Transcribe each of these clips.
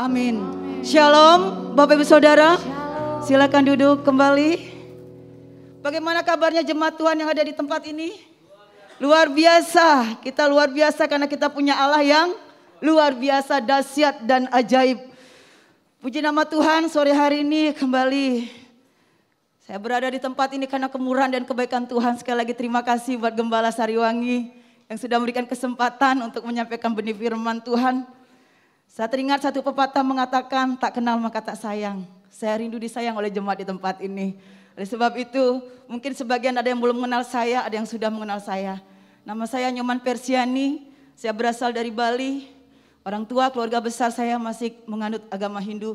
Amin. Shalom, Bapak Ibu Saudara. Silakan duduk kembali. Bagaimana kabarnya jemaat Tuhan yang ada di tempat ini? Luar biasa. Kita luar biasa karena kita punya Allah yang luar biasa, dahsyat dan ajaib. Puji nama Tuhan, sore hari ini kembali saya berada di tempat ini karena kemurahan dan kebaikan Tuhan. Sekali lagi terima kasih buat Gembala Sariwangi yang sudah memberikan kesempatan untuk menyampaikan benih firman Tuhan. Saya teringat satu pepatah mengatakan, tak kenal maka tak sayang. Saya rindu disayang oleh jemaat di tempat ini. Oleh sebab itu, mungkin sebagian ada yang belum mengenal saya, ada yang sudah mengenal saya. Nama saya Nyoman Persiani, saya berasal dari Bali. Orang tua keluarga besar saya masih menganut agama Hindu.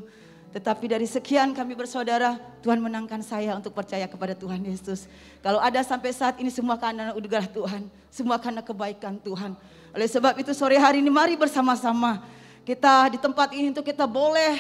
Tetapi dari sekian kami bersaudara, Tuhan menangkan saya untuk percaya kepada Tuhan Yesus. Kalau ada sampai saat ini semua karena udara Tuhan, semua karena kebaikan Tuhan. Oleh sebab itu sore hari ini mari bersama-sama kita di tempat ini untuk kita boleh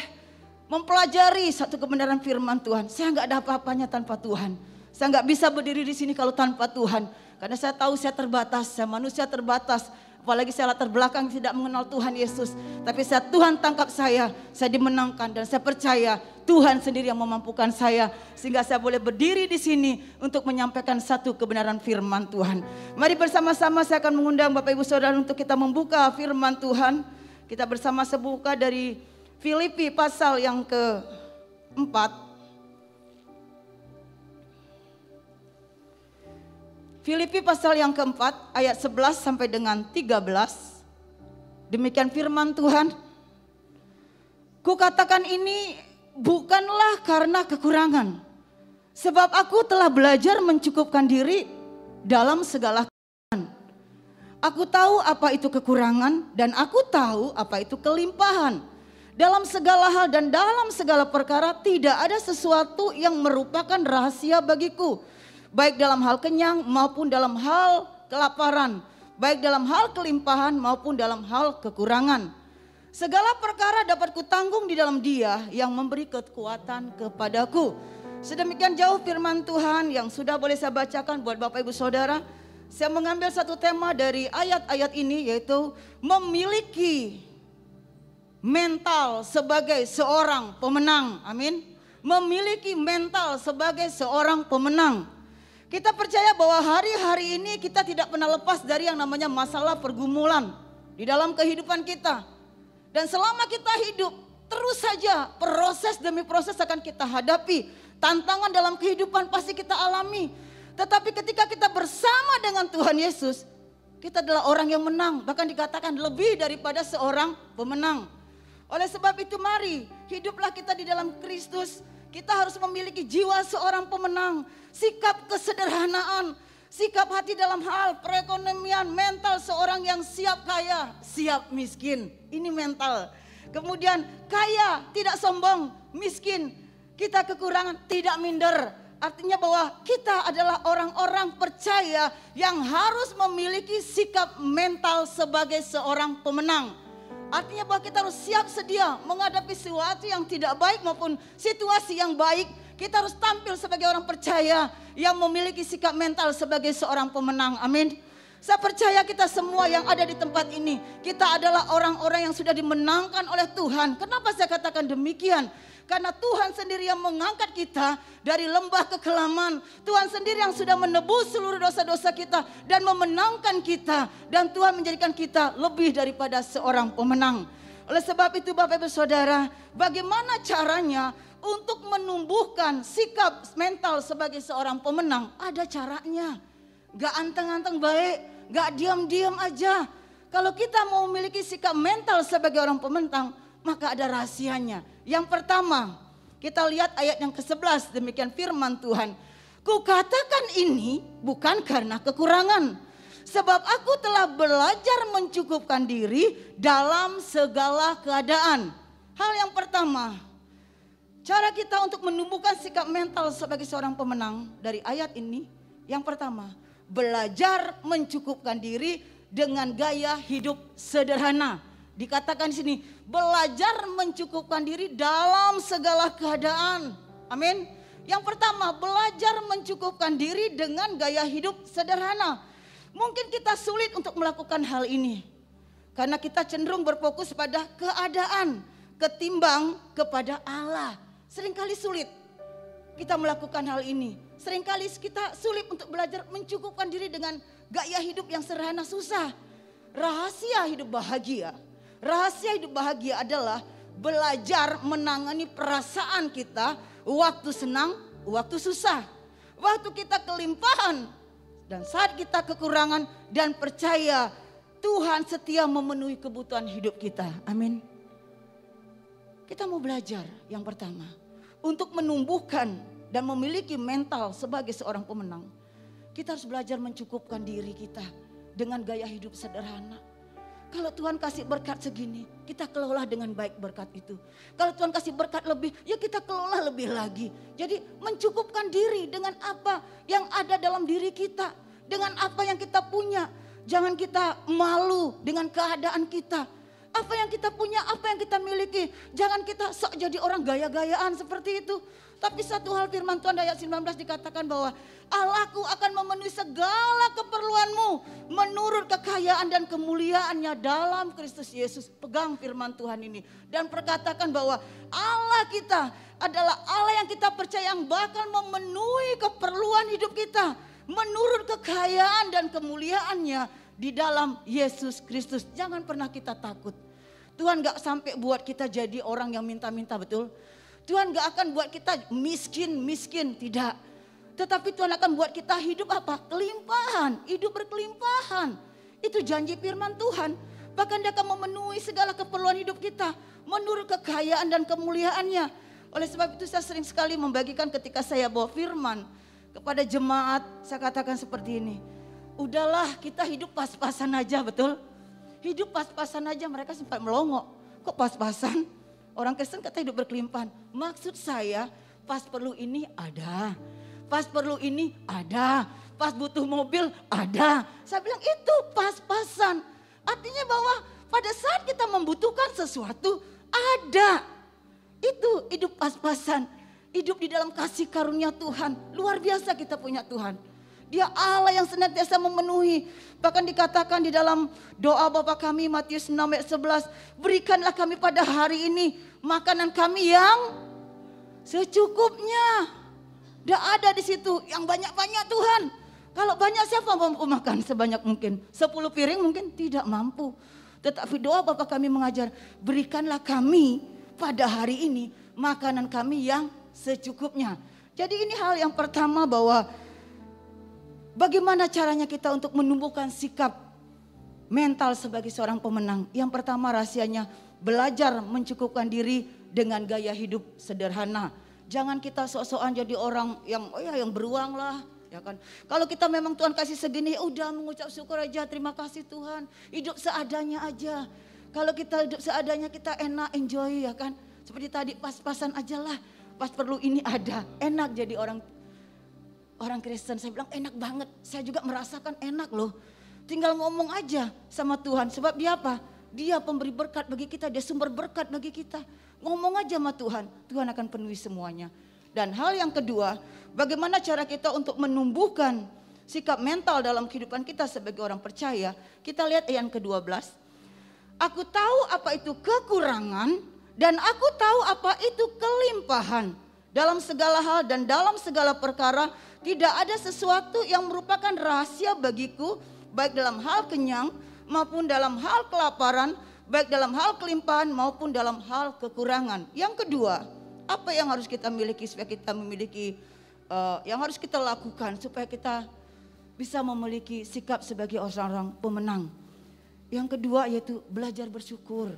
mempelajari satu kebenaran firman Tuhan. Saya nggak ada apa-apanya tanpa Tuhan. Saya nggak bisa berdiri di sini kalau tanpa Tuhan. Karena saya tahu saya terbatas, saya manusia terbatas. Apalagi saya latar belakang tidak mengenal Tuhan Yesus. Tapi saya Tuhan tangkap saya, saya dimenangkan dan saya percaya Tuhan sendiri yang memampukan saya. Sehingga saya boleh berdiri di sini untuk menyampaikan satu kebenaran firman Tuhan. Mari bersama-sama saya akan mengundang Bapak Ibu Saudara untuk kita membuka firman Tuhan. Kita bersama sebuka dari Filipi pasal yang keempat. Filipi pasal yang keempat ayat 11 sampai dengan 13. Demikian firman Tuhan. Kukatakan ini bukanlah karena kekurangan. Sebab aku telah belajar mencukupkan diri dalam segala Aku tahu apa itu kekurangan dan aku tahu apa itu kelimpahan. Dalam segala hal dan dalam segala perkara tidak ada sesuatu yang merupakan rahasia bagiku. Baik dalam hal kenyang maupun dalam hal kelaparan. Baik dalam hal kelimpahan maupun dalam hal kekurangan. Segala perkara dapat kutanggung di dalam dia yang memberi kekuatan kepadaku. Sedemikian jauh firman Tuhan yang sudah boleh saya bacakan buat Bapak Ibu Saudara. Saya mengambil satu tema dari ayat-ayat ini yaitu memiliki mental sebagai seorang pemenang. Amin. Memiliki mental sebagai seorang pemenang. Kita percaya bahwa hari-hari ini kita tidak pernah lepas dari yang namanya masalah pergumulan di dalam kehidupan kita. Dan selama kita hidup, terus saja proses demi proses akan kita hadapi. Tantangan dalam kehidupan pasti kita alami. Tetapi ketika kita bersama dengan Tuhan Yesus, kita adalah orang yang menang. Bahkan dikatakan lebih daripada seorang pemenang. Oleh sebab itu mari hiduplah kita di dalam Kristus. Kita harus memiliki jiwa seorang pemenang. Sikap kesederhanaan. Sikap hati dalam hal perekonomian, mental seorang yang siap kaya, siap miskin. Ini mental. Kemudian kaya, tidak sombong, miskin. Kita kekurangan, tidak minder Artinya bahwa kita adalah orang-orang percaya yang harus memiliki sikap mental sebagai seorang pemenang. Artinya bahwa kita harus siap sedia menghadapi sesuatu yang tidak baik maupun situasi yang baik. Kita harus tampil sebagai orang percaya yang memiliki sikap mental sebagai seorang pemenang. Amin. Saya percaya kita semua yang ada di tempat ini, kita adalah orang-orang yang sudah dimenangkan oleh Tuhan. Kenapa saya katakan demikian? Karena Tuhan sendiri yang mengangkat kita dari lembah kekelaman. Tuhan sendiri yang sudah menebus seluruh dosa-dosa kita dan memenangkan kita. Dan Tuhan menjadikan kita lebih daripada seorang pemenang. Oleh sebab itu Bapak Ibu Saudara, bagaimana caranya untuk menumbuhkan sikap mental sebagai seorang pemenang? Ada caranya. Gak anteng-anteng baik, gak diam-diam aja. Kalau kita mau memiliki sikap mental sebagai orang pemenang, maka ada rahasianya yang pertama, kita lihat ayat yang ke-11 demikian firman Tuhan. Kukatakan ini bukan karena kekurangan. Sebab aku telah belajar mencukupkan diri dalam segala keadaan. Hal yang pertama, cara kita untuk menumbuhkan sikap mental sebagai seorang pemenang dari ayat ini. Yang pertama, belajar mencukupkan diri dengan gaya hidup sederhana. Dikatakan di sini, belajar mencukupkan diri dalam segala keadaan. Amin. Yang pertama, belajar mencukupkan diri dengan gaya hidup sederhana. Mungkin kita sulit untuk melakukan hal ini. Karena kita cenderung berfokus pada keadaan. ketimbang kepada Allah. Seringkali sulit kita melakukan hal ini. Seringkali kita sulit untuk belajar mencukupkan diri dengan gaya hidup yang sederhana susah. Rahasia hidup bahagia. Rahasia hidup bahagia adalah belajar menangani perasaan kita waktu senang, waktu susah. Waktu kita kelimpahan dan saat kita kekurangan dan percaya Tuhan setia memenuhi kebutuhan hidup kita. Amin. Kita mau belajar yang pertama untuk menumbuhkan dan memiliki mental sebagai seorang pemenang, kita harus belajar mencukupkan diri kita dengan gaya hidup sederhana. Kalau Tuhan kasih berkat segini, kita kelola dengan baik berkat itu. Kalau Tuhan kasih berkat lebih, ya kita kelola lebih lagi. Jadi mencukupkan diri dengan apa yang ada dalam diri kita. Dengan apa yang kita punya. Jangan kita malu dengan keadaan kita. Apa yang kita punya, apa yang kita miliki. Jangan kita sok jadi orang gaya-gayaan seperti itu. Tapi satu hal firman Tuhan ayat 19 dikatakan bahwa Allahku akan memenuhi segala keperluanmu menurut kekayaan dan kemuliaannya dalam Kristus Yesus. Pegang firman Tuhan ini dan perkatakan bahwa Allah kita adalah Allah yang kita percaya yang bakal memenuhi keperluan hidup kita menurut kekayaan dan kemuliaannya di dalam Yesus Kristus. Jangan pernah kita takut. Tuhan gak sampai buat kita jadi orang yang minta-minta betul. Tuhan gak akan buat kita miskin-miskin, tidak. Tetapi Tuhan akan buat kita hidup apa? Kelimpahan, hidup berkelimpahan. Itu janji firman Tuhan. Bahkan dia akan memenuhi segala keperluan hidup kita. Menurut kekayaan dan kemuliaannya. Oleh sebab itu saya sering sekali membagikan ketika saya bawa firman kepada jemaat. Saya katakan seperti ini. Udahlah kita hidup pas-pasan aja betul. Hidup pas-pasan aja mereka sempat melongo. Kok pas-pasan? Orang Kristen kata hidup berkelimpahan. Maksud saya pas perlu ini ada. Pas perlu ini ada. Pas butuh mobil ada. Saya bilang itu pas-pasan. Artinya bahwa pada saat kita membutuhkan sesuatu ada. Itu hidup pas-pasan. Hidup di dalam kasih karunia Tuhan. Luar biasa kita punya Tuhan. Dia Allah yang senantiasa memenuhi. Bahkan dikatakan di dalam doa Bapa kami Matius 6 ayat 11. Berikanlah kami pada hari ini makanan kami yang secukupnya. Tidak ada di situ yang banyak-banyak Tuhan. Kalau banyak siapa mampu makan sebanyak mungkin? Sepuluh piring mungkin tidak mampu. Tetapi doa Bapa kami mengajar, berikanlah kami pada hari ini makanan kami yang secukupnya. Jadi ini hal yang pertama bahwa Bagaimana caranya kita untuk menumbuhkan sikap mental sebagai seorang pemenang? Yang pertama rahasianya belajar mencukupkan diri dengan gaya hidup sederhana. Jangan kita sok-sokan jadi orang yang oh ya yang beruang lah, ya kan. Kalau kita memang Tuhan kasih segini, ya udah mengucap syukur aja, terima kasih Tuhan. Hidup seadanya aja. Kalau kita hidup seadanya kita enak enjoy ya kan. Seperti tadi pas-pasan aja lah. Pas perlu ini ada, enak jadi orang orang Kristen. Saya bilang enak banget. Saya juga merasakan enak loh. Tinggal ngomong aja sama Tuhan. Sebab dia apa? Dia pemberi berkat bagi kita. Dia sumber berkat bagi kita. Ngomong aja sama Tuhan. Tuhan akan penuhi semuanya. Dan hal yang kedua, bagaimana cara kita untuk menumbuhkan sikap mental dalam kehidupan kita sebagai orang percaya. Kita lihat ayat ke-12. Aku tahu apa itu kekurangan dan aku tahu apa itu kelimpahan dalam segala hal dan dalam segala perkara tidak ada sesuatu yang merupakan rahasia bagiku, baik dalam hal kenyang maupun dalam hal kelaparan, baik dalam hal kelimpahan maupun dalam hal kekurangan. Yang kedua, apa yang harus kita miliki supaya kita memiliki, uh, yang harus kita lakukan supaya kita bisa memiliki sikap sebagai orang-orang pemenang. Yang kedua yaitu belajar bersyukur,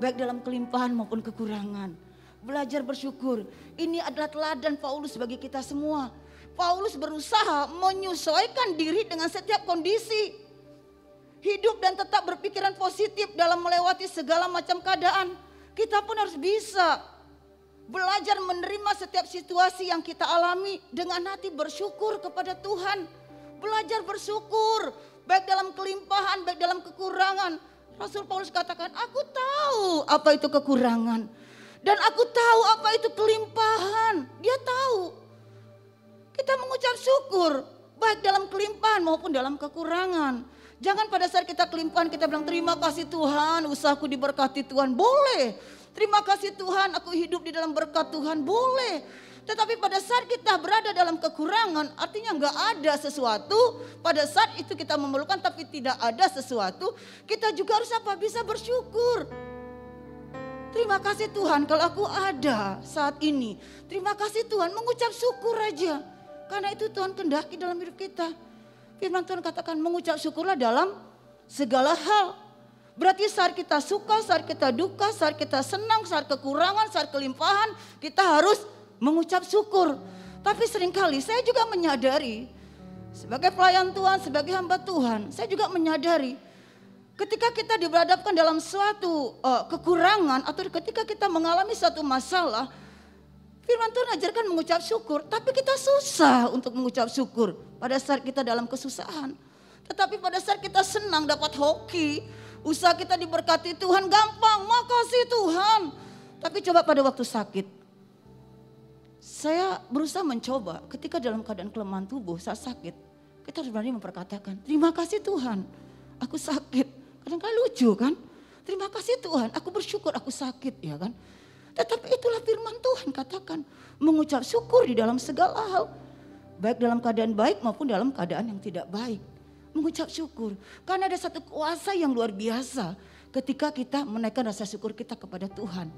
baik dalam kelimpahan maupun kekurangan. Belajar bersyukur. Ini adalah teladan Paulus bagi kita semua Paulus berusaha menyesuaikan diri dengan setiap kondisi. Hidup dan tetap berpikiran positif dalam melewati segala macam keadaan. Kita pun harus bisa belajar menerima setiap situasi yang kita alami dengan hati bersyukur kepada Tuhan. Belajar bersyukur baik dalam kelimpahan, baik dalam kekurangan. Rasul Paulus katakan, aku tahu apa itu kekurangan. Dan aku tahu apa itu kelimpahan. Dia tahu. Kita mengucap syukur baik dalam kelimpahan maupun dalam kekurangan. Jangan pada saat kita kelimpahan kita bilang terima kasih Tuhan, usahaku diberkati Tuhan. Boleh. Terima kasih Tuhan aku hidup di dalam berkat Tuhan. Boleh. Tetapi pada saat kita berada dalam kekurangan, artinya nggak ada sesuatu. Pada saat itu kita memerlukan tapi tidak ada sesuatu, kita juga harus apa? Bisa bersyukur. Terima kasih Tuhan kalau aku ada saat ini. Terima kasih Tuhan mengucap syukur aja. Karena itu Tuhan kendaki dalam hidup kita. Firman Tuhan katakan mengucap syukurlah dalam segala hal. Berarti saat kita suka, saat kita duka, saat kita senang, saat kekurangan, saat kelimpahan, kita harus mengucap syukur. Tapi sering kali saya juga menyadari sebagai pelayan Tuhan, sebagai hamba Tuhan, saya juga menyadari ketika kita diberhadapkan dalam suatu uh, kekurangan atau ketika kita mengalami suatu masalah, Firman Tuhan ajarkan mengucap syukur, tapi kita susah untuk mengucap syukur pada saat kita dalam kesusahan. Tetapi pada saat kita senang dapat hoki, usaha kita diberkati Tuhan gampang, makasih Tuhan. Tapi coba pada waktu sakit, saya berusaha mencoba ketika dalam keadaan kelemahan tubuh saat sakit, kita harus berani memperkatakan, terima kasih Tuhan, aku sakit. Kadang-kadang lucu kan, terima kasih Tuhan, aku bersyukur aku sakit ya kan. Tetapi itulah firman Tuhan katakan. Mengucap syukur di dalam segala hal. Baik dalam keadaan baik maupun dalam keadaan yang tidak baik. Mengucap syukur. Karena ada satu kuasa yang luar biasa ketika kita menaikkan rasa syukur kita kepada Tuhan.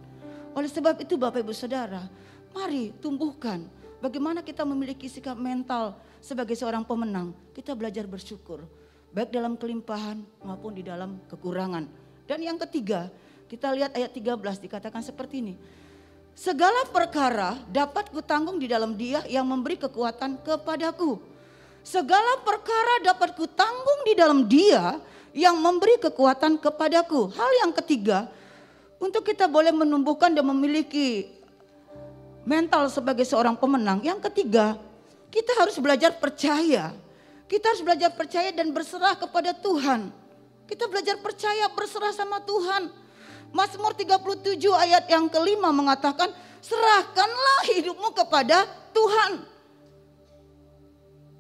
Oleh sebab itu Bapak Ibu Saudara, mari tumbuhkan bagaimana kita memiliki sikap mental sebagai seorang pemenang. Kita belajar bersyukur. Baik dalam kelimpahan maupun di dalam kekurangan. Dan yang ketiga, kita lihat ayat 13 dikatakan seperti ini. Segala perkara dapat kutanggung di dalam dia yang memberi kekuatan kepadaku. Segala perkara dapat kutanggung di dalam dia yang memberi kekuatan kepadaku. Hal yang ketiga, untuk kita boleh menumbuhkan dan memiliki mental sebagai seorang pemenang. Yang ketiga, kita harus belajar percaya. Kita harus belajar percaya dan berserah kepada Tuhan. Kita belajar percaya berserah sama Tuhan. Mazmur 37 ayat yang kelima mengatakan, serahkanlah hidupmu kepada Tuhan.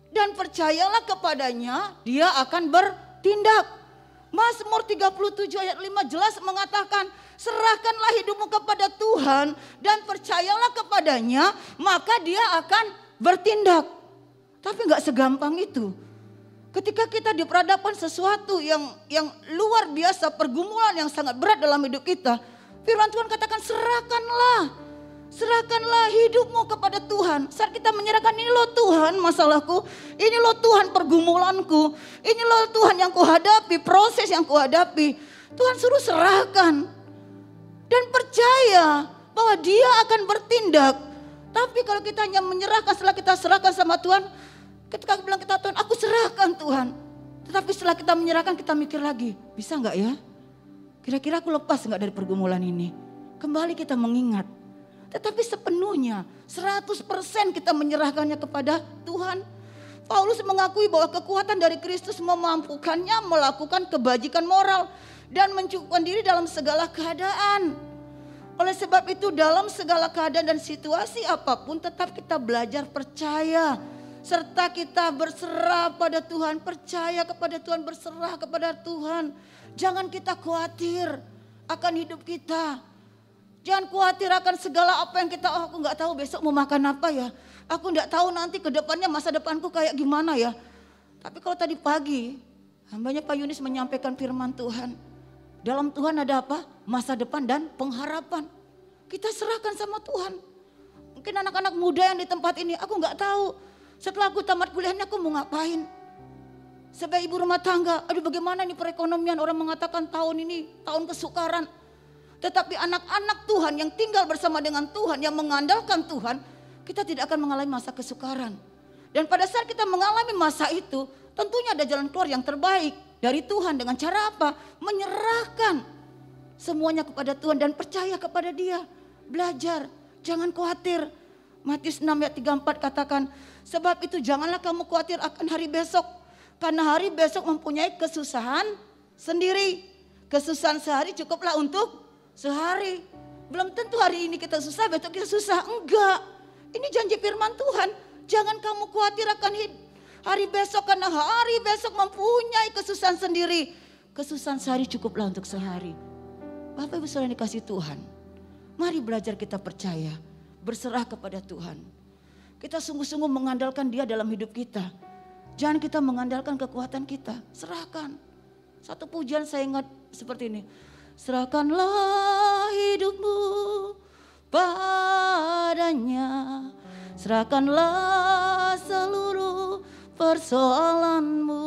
Dan percayalah kepadanya, dia akan bertindak. Mazmur 37 ayat 5 jelas mengatakan, serahkanlah hidupmu kepada Tuhan dan percayalah kepadanya, maka dia akan bertindak. Tapi nggak segampang itu. Ketika kita diperhadapkan sesuatu yang yang luar biasa, pergumulan yang sangat berat dalam hidup kita, firman Tuhan katakan serahkanlah. Serahkanlah hidupmu kepada Tuhan. Saat kita menyerahkan ini loh Tuhan masalahku, ini loh Tuhan pergumulanku, ini loh Tuhan yang kuhadapi, proses yang kuhadapi. Tuhan suruh serahkan. Dan percaya bahwa dia akan bertindak. Tapi kalau kita hanya menyerahkan setelah kita serahkan sama Tuhan, Ketika aku bilang kita Tuhan, aku serahkan Tuhan. Tetapi setelah kita menyerahkan kita mikir lagi, bisa nggak ya? Kira-kira aku lepas nggak dari pergumulan ini? Kembali kita mengingat. Tetapi sepenuhnya 100% kita menyerahkannya kepada Tuhan. Paulus mengakui bahwa kekuatan dari Kristus memampukannya melakukan kebajikan moral dan mencukupkan diri dalam segala keadaan. Oleh sebab itu dalam segala keadaan dan situasi apa pun tetap kita belajar percaya serta kita berserah pada Tuhan, percaya kepada Tuhan, berserah kepada Tuhan. Jangan kita khawatir akan hidup kita. Jangan khawatir akan segala apa yang kita, oh aku nggak tahu besok mau makan apa ya. Aku nggak tahu nanti ke depannya masa depanku kayak gimana ya. Tapi kalau tadi pagi, hambanya Pak Yunis menyampaikan firman Tuhan. Dalam Tuhan ada apa? Masa depan dan pengharapan. Kita serahkan sama Tuhan. Mungkin anak-anak muda yang di tempat ini, aku nggak tahu setelah aku tamat kuliahnya aku mau ngapain? Sebagai ibu rumah tangga, aduh bagaimana nih perekonomian orang mengatakan tahun ini tahun kesukaran. Tetapi anak-anak Tuhan yang tinggal bersama dengan Tuhan, yang mengandalkan Tuhan, kita tidak akan mengalami masa kesukaran. Dan pada saat kita mengalami masa itu, tentunya ada jalan keluar yang terbaik dari Tuhan dengan cara apa? Menyerahkan semuanya kepada Tuhan dan percaya kepada Dia. Belajar, jangan khawatir. Matius 6 ayat 34 katakan, Sebab itu janganlah kamu khawatir akan hari besok. Karena hari besok mempunyai kesusahan sendiri. Kesusahan sehari cukuplah untuk sehari. Belum tentu hari ini kita susah, besok kita susah. Enggak. Ini janji firman Tuhan. Jangan kamu khawatir akan hari besok karena hari besok mempunyai kesusahan sendiri. Kesusahan sehari cukuplah untuk sehari. Bapak Ibu Saudara dikasih Tuhan. Mari belajar kita percaya, berserah kepada Tuhan. Kita sungguh-sungguh mengandalkan dia dalam hidup kita. Jangan kita mengandalkan kekuatan kita, serahkan. Satu pujian saya ingat seperti ini. Serahkanlah hidupmu padanya. Serahkanlah seluruh persoalanmu.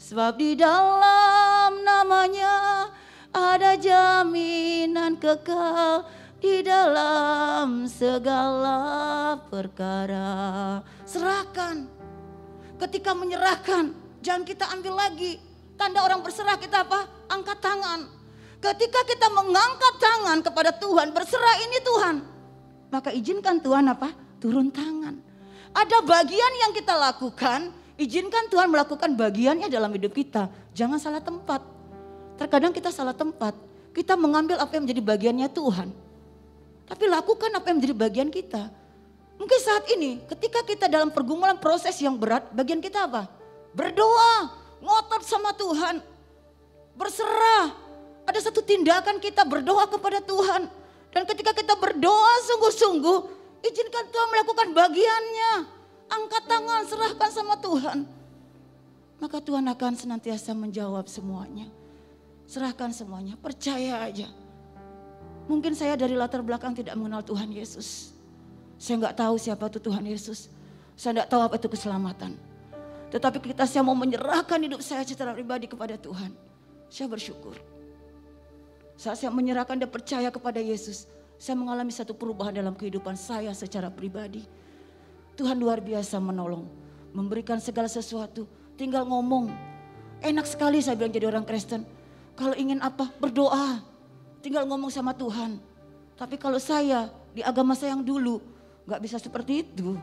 Sebab di dalam namanya ada jaminan kekal di dalam segala perkara. Serahkan. Ketika menyerahkan, jangan kita ambil lagi. Tanda orang berserah kita apa? Angkat tangan. Ketika kita mengangkat tangan kepada Tuhan, berserah ini Tuhan. Maka izinkan Tuhan apa? Turun tangan. Ada bagian yang kita lakukan, izinkan Tuhan melakukan bagiannya dalam hidup kita. Jangan salah tempat. Terkadang kita salah tempat. Kita mengambil apa yang menjadi bagiannya Tuhan. Tapi lakukan apa yang menjadi bagian kita. Mungkin saat ini ketika kita dalam pergumulan proses yang berat, bagian kita apa? Berdoa, ngotot sama Tuhan. Berserah. Ada satu tindakan kita berdoa kepada Tuhan. Dan ketika kita berdoa sungguh-sungguh, izinkan Tuhan melakukan bagiannya. Angkat tangan, serahkan sama Tuhan. Maka Tuhan akan senantiasa menjawab semuanya. Serahkan semuanya, percaya aja. Mungkin saya dari latar belakang tidak mengenal Tuhan Yesus. Saya nggak tahu siapa itu Tuhan Yesus. Saya nggak tahu apa itu keselamatan. Tetapi kita saya mau menyerahkan hidup saya secara pribadi kepada Tuhan. Saya bersyukur. Saat saya menyerahkan dan percaya kepada Yesus, saya mengalami satu perubahan dalam kehidupan saya secara pribadi. Tuhan luar biasa menolong, memberikan segala sesuatu. Tinggal ngomong. Enak sekali saya bilang jadi orang Kristen. Kalau ingin apa, berdoa. Tinggal ngomong sama Tuhan. Tapi kalau saya di agama saya yang dulu, nggak bisa seperti itu.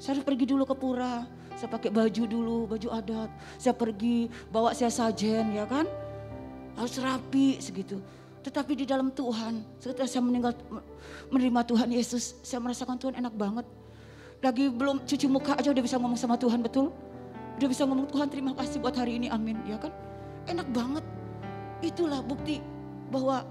Saya harus pergi dulu ke pura, saya pakai baju dulu, baju adat. Saya pergi bawa saya sajen ya kan. Harus rapi segitu. Tetapi di dalam Tuhan, setelah saya meninggal menerima Tuhan Yesus, saya merasakan Tuhan enak banget. Lagi belum cuci muka aja udah bisa ngomong sama Tuhan betul. Udah bisa ngomong Tuhan terima kasih buat hari ini amin ya kan. Enak banget. Itulah bukti bahwa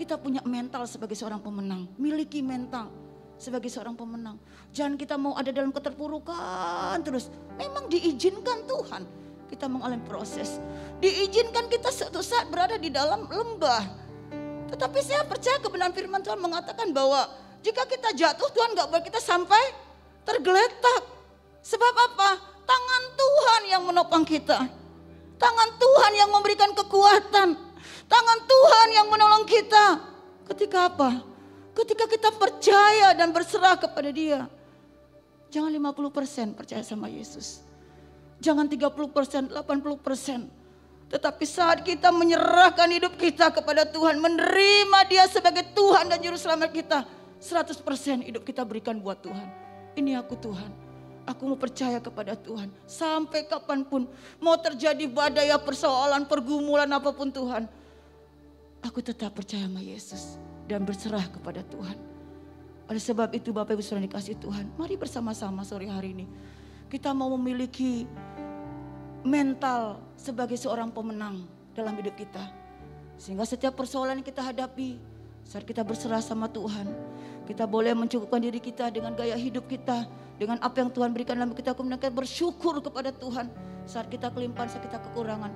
kita punya mental sebagai seorang pemenang. Miliki mental sebagai seorang pemenang. Jangan kita mau ada dalam keterpurukan terus. Memang diizinkan Tuhan kita mengalami proses. Diizinkan kita suatu saat berada di dalam lembah. Tetapi saya percaya kebenaran firman Tuhan mengatakan bahwa jika kita jatuh Tuhan gak boleh kita sampai tergeletak. Sebab apa? Tangan Tuhan yang menopang kita. Tangan Tuhan yang memberikan kekuatan. Tangan Tuhan yang menolong kita. Ketika apa? Ketika kita percaya dan berserah kepada dia. Jangan 50% percaya sama Yesus. Jangan 30%, 80%. Tetapi saat kita menyerahkan hidup kita kepada Tuhan, menerima dia sebagai Tuhan dan Juru Selamat kita, 100% hidup kita berikan buat Tuhan. Ini aku Tuhan. Aku mau percaya kepada Tuhan. Sampai kapan pun mau terjadi badai persoalan, pergumulan apa pun Tuhan. Aku tetap percaya sama Yesus dan berserah kepada Tuhan. Oleh sebab itu Bapak Ibu sudah dikasih Tuhan, mari bersama-sama sore hari ini. Kita mau memiliki mental sebagai seorang pemenang dalam hidup kita. Sehingga setiap persoalan yang kita hadapi, saat kita berserah sama Tuhan, kita boleh mencukupkan diri kita dengan gaya hidup kita, dengan apa yang Tuhan berikan dalam kita, kemudian kita bersyukur kepada Tuhan. Saat kita kelimpahan, saat kita kekurangan,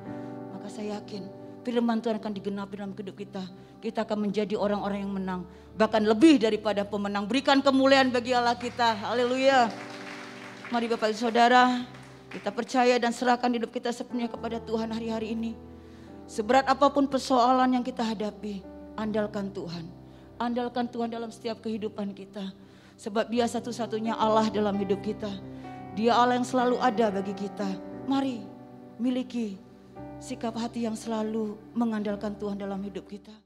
maka saya yakin firman Tuhan akan digenapi dalam hidup kita. Kita akan menjadi orang-orang yang menang. Bahkan lebih daripada pemenang. Berikan kemuliaan bagi Allah kita. Haleluya. Mari Bapak Ibu Saudara, kita percaya dan serahkan hidup kita sepenuhnya kepada Tuhan hari-hari ini. Seberat apa pun persoalan yang kita hadapi, andalkan Tuhan. Andalkan Tuhan dalam setiap kehidupan kita. Sebab dia satu-satunya Allah dalam hidup kita. Dia Allah yang selalu ada bagi kita. Mari miliki sikap hati yang selalu mengandalkan Tuhan dalam hidup kita.